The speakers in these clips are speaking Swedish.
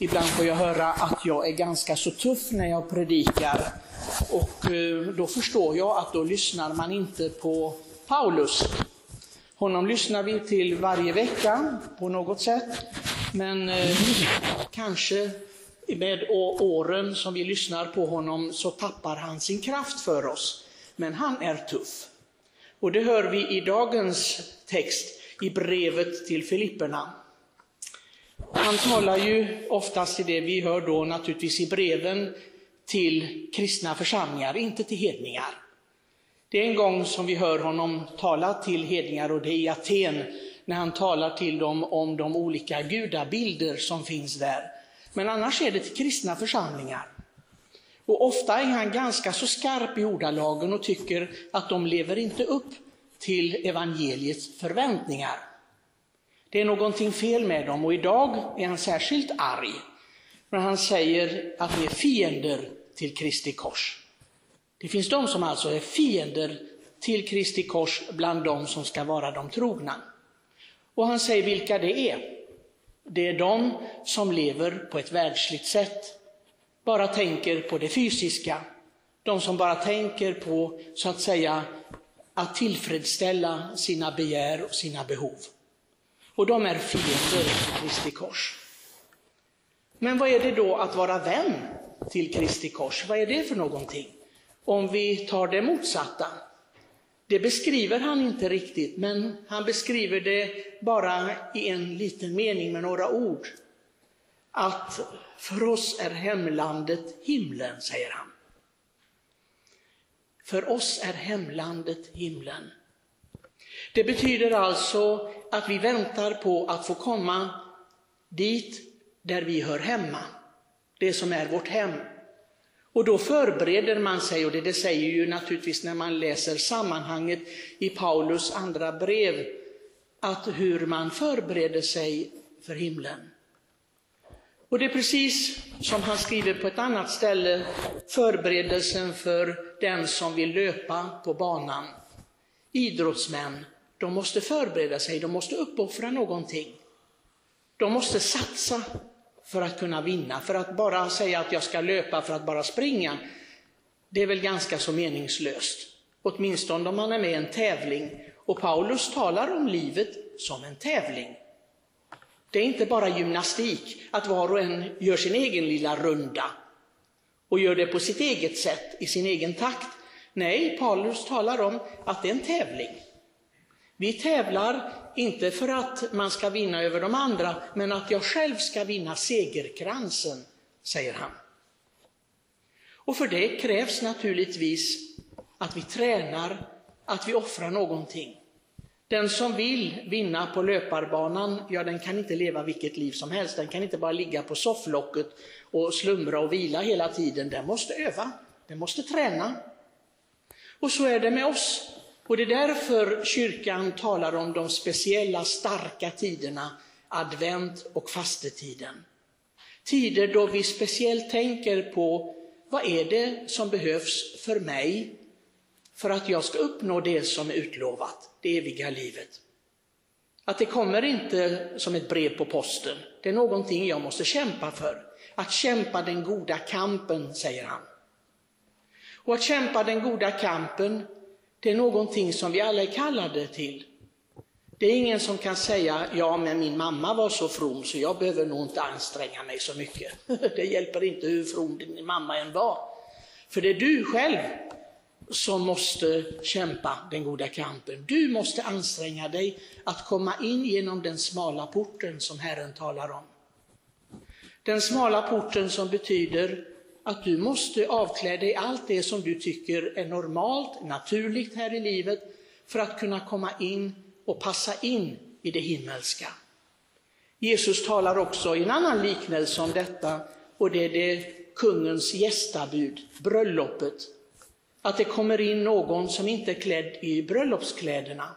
Ibland får jag höra att jag är ganska så tuff när jag predikar. Och eh, då förstår jag att då lyssnar man inte på Paulus. Honom lyssnar vi till varje vecka på något sätt. Men eh, kanske med åren som vi lyssnar på honom så tappar han sin kraft för oss. Men han är tuff. Och det hör vi i dagens text i brevet till Filipperna. Han talar ju oftast i det vi hör då naturligtvis i breven till kristna församlingar, inte till hedningar. Det är en gång som vi hör honom tala till hedningar och det är i Aten när han talar till dem om de olika gudabilder som finns där. Men annars är det till kristna församlingar. Och ofta är han ganska så skarp i ordalagen och tycker att de lever inte upp till evangeliets förväntningar. Det är någonting fel med dem och idag är han särskilt arg när han säger att ni är fiender till Kristi kors. Det finns de som alltså är fiender till Kristi kors bland de som ska vara de trogna. Och han säger vilka det är. Det är de som lever på ett världsligt sätt, bara tänker på det fysiska. De som bara tänker på, så att säga, att tillfredsställa sina begär och sina behov. Och de är fiender till Kristi kors. Men vad är det då att vara vän till Kristi kors? Vad är det för någonting? Om vi tar det motsatta. Det beskriver han inte riktigt, men han beskriver det bara i en liten mening med några ord. Att för oss är hemlandet himlen, säger han. För oss är hemlandet himlen. Det betyder alltså att vi väntar på att få komma dit där vi hör hemma, det som är vårt hem. Och då förbereder man sig, och det, det säger ju naturligtvis när man läser sammanhanget i Paulus andra brev, att hur man förbereder sig för himlen. Och det är precis som han skriver på ett annat ställe, förberedelsen för den som vill löpa på banan. Idrottsmän, de måste förbereda sig, de måste uppoffra någonting. De måste satsa för att kunna vinna. För att bara säga att jag ska löpa för att bara springa, det är väl ganska så meningslöst. Åtminstone om man är med i en tävling. Och Paulus talar om livet som en tävling. Det är inte bara gymnastik, att var och en gör sin egen lilla runda och gör det på sitt eget sätt, i sin egen takt. Nej, Paulus talar om att det är en tävling. Vi tävlar inte för att man ska vinna över de andra, men att jag själv ska vinna segerkransen, säger han. Och för det krävs naturligtvis att vi tränar, att vi offrar någonting. Den som vill vinna på löparbanan, ja den kan inte leva vilket liv som helst. Den kan inte bara ligga på sofflocket och slumra och vila hela tiden. Den måste öva, den måste träna. Och så är det med oss. Och det är därför kyrkan talar om de speciella starka tiderna, advent och fastetiden. Tider då vi speciellt tänker på vad är det som behövs för mig för att jag ska uppnå det som är utlovat, det eviga livet. Att det kommer inte som ett brev på posten, det är någonting jag måste kämpa för. Att kämpa den goda kampen, säger han. Och att kämpa den goda kampen, det är någonting som vi alla är kallade till. Det är ingen som kan säga, ja men min mamma var så from så jag behöver nog inte anstränga mig så mycket. Det hjälper inte hur from din mamma än var. För det är du själv som måste kämpa den goda kampen. Du måste anstränga dig att komma in genom den smala porten som Herren talar om. Den smala porten som betyder att du måste avklä dig allt det som du tycker är normalt, naturligt här i livet för att kunna komma in och passa in i det himmelska. Jesus talar också i en annan liknelse om detta och det är det kungens gästabud, bröllopet. Att det kommer in någon som inte är klädd i bröllopskläderna.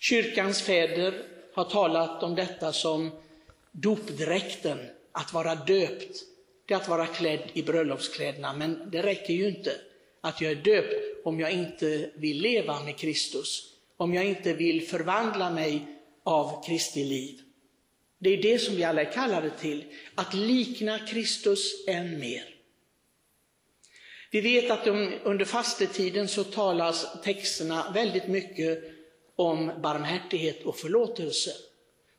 Kyrkans fäder har talat om detta som dopdräkten, att vara döpt det är att vara klädd i bröllopskläderna, men det räcker ju inte att jag är döpt om jag inte vill leva med Kristus, om jag inte vill förvandla mig av Kristi liv. Det är det som vi alla är kallade till, att likna Kristus än mer. Vi vet att under fastetiden så talas texterna väldigt mycket om barmhärtighet och förlåtelse,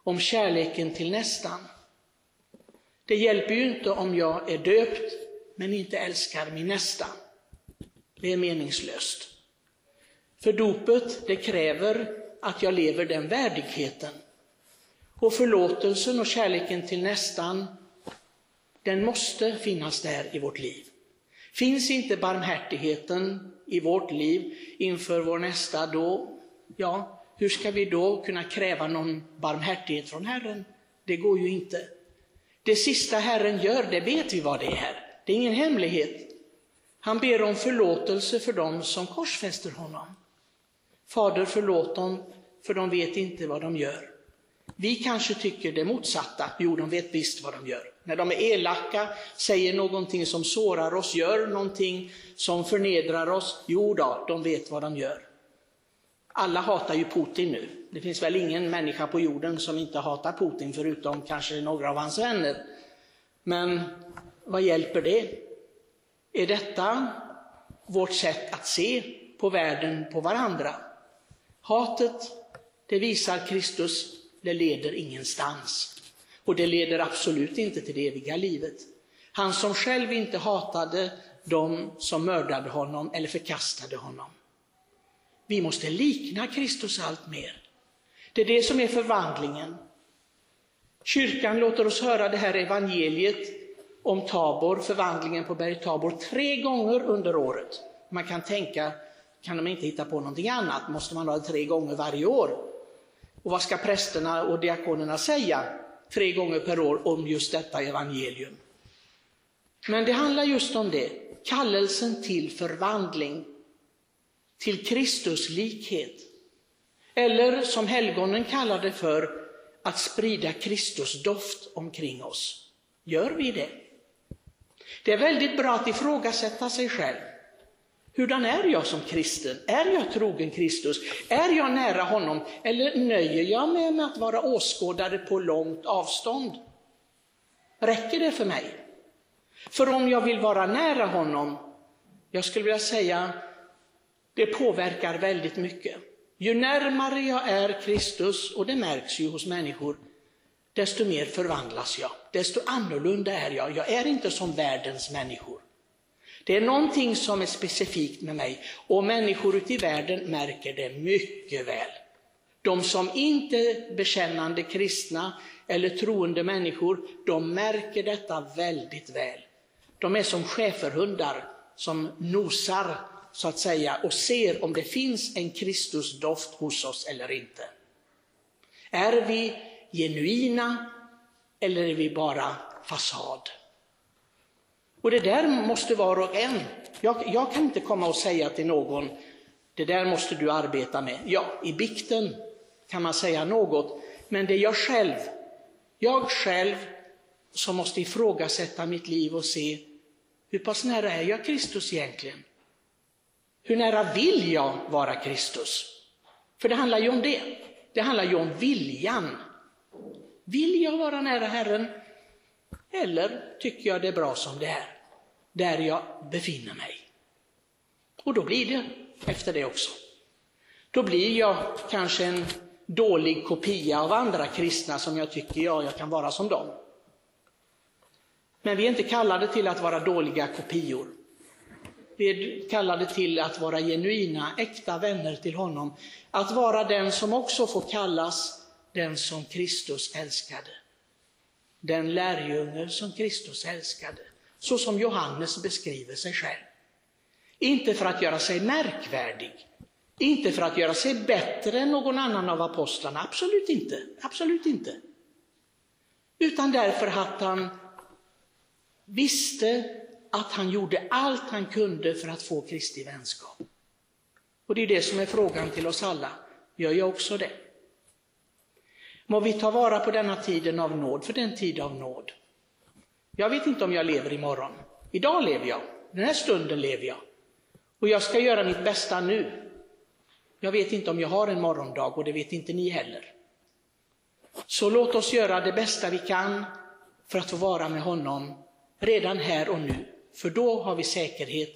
om kärleken till nästan. Det hjälper ju inte om jag är döpt men inte älskar min nästa. Det är meningslöst. För dopet, det kräver att jag lever den värdigheten. Och förlåtelsen och kärleken till nästan, den måste finnas där i vårt liv. Finns inte barmhärtigheten i vårt liv inför vår nästa, då, ja, hur ska vi då kunna kräva någon barmhärtighet från Herren? Det går ju inte. Det sista Herren gör, det vet vi vad det är. Det är ingen hemlighet. Han ber om förlåtelse för dem som korsfäster honom. Fader, förlåt dem, för de vet inte vad de gör. Vi kanske tycker det motsatta. Jo, de vet visst vad de gör. När de är elaka, säger någonting som sårar oss, gör någonting som förnedrar oss. Jo då, de vet vad de gör. Alla hatar ju Putin nu. Det finns väl ingen människa på jorden som inte hatar Putin, förutom kanske några av hans vänner. Men vad hjälper det? Är detta vårt sätt att se på världen, på varandra? Hatet, det visar Kristus, det leder ingenstans. Och det leder absolut inte till det eviga livet. Han som själv inte hatade de som mördade honom eller förkastade honom. Vi måste likna Kristus allt mer. Det är det som är förvandlingen. Kyrkan låter oss höra det här evangeliet om Tabor, förvandlingen på berget Tabor, tre gånger under året. Man kan tänka, kan de inte hitta på någonting annat? Måste man ha det tre gånger varje år? Och vad ska prästerna och diakonerna säga tre gånger per år om just detta evangelium? Men det handlar just om det, kallelsen till förvandling, till Kristus likhet. Eller som helgonen kallar det för, att sprida Kristus doft omkring oss. Gör vi det? Det är väldigt bra att ifrågasätta sig själv. Hurdan är jag som kristen? Är jag trogen Kristus? Är jag nära honom? Eller nöjer jag mig med att vara åskådare på långt avstånd? Räcker det för mig? För om jag vill vara nära honom, jag skulle vilja säga, det påverkar väldigt mycket. Ju närmare jag är Kristus, och det märks ju hos människor, desto mer förvandlas jag, desto annorlunda är jag. Jag är inte som världens människor. Det är någonting som är specifikt med mig och människor ute i världen märker det mycket väl. De som inte är bekännande kristna eller troende människor, de märker detta väldigt väl. De är som schäferhundar som nosar så att säga och ser om det finns en Kristusdoft hos oss eller inte. Är vi genuina eller är vi bara fasad? Och det där måste var och en, jag, jag kan inte komma och säga till någon, det där måste du arbeta med. Ja, i bikten kan man säga något, men det är jag själv, jag själv som måste ifrågasätta mitt liv och se, hur pass nära är jag Kristus egentligen? Hur nära vill jag vara Kristus? För det handlar ju om det. Det handlar ju om viljan. Vill jag vara nära Herren? Eller tycker jag det är bra som det är, där jag befinner mig? Och då blir det efter det också. Då blir jag kanske en dålig kopia av andra kristna som jag tycker, ja, jag kan vara som dem. Men vi är inte kallade till att vara dåliga kopior. Vi är kallade till att vara genuina, äkta vänner till honom. Att vara den som också får kallas den som Kristus älskade. Den lärjunge som Kristus älskade, så som Johannes beskriver sig själv. Inte för att göra sig märkvärdig, inte för att göra sig bättre än någon annan av apostlarna, absolut inte, absolut inte. Utan därför att han visste att han gjorde allt han kunde för att få Kristi vänskap. Och det är det som är frågan till oss alla. Gör jag också det? Må vi ta vara på denna tiden av nåd, för den tid av nåd. Jag vet inte om jag lever imorgon. Idag lever jag, den här stunden lever jag. Och jag ska göra mitt bästa nu. Jag vet inte om jag har en morgondag och det vet inte ni heller. Så låt oss göra det bästa vi kan för att få vara med honom redan här och nu. För då har vi säkerhet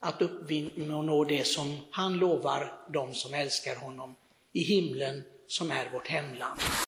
att uppnå det som han lovar dem som älskar honom i himlen som är vårt hemland.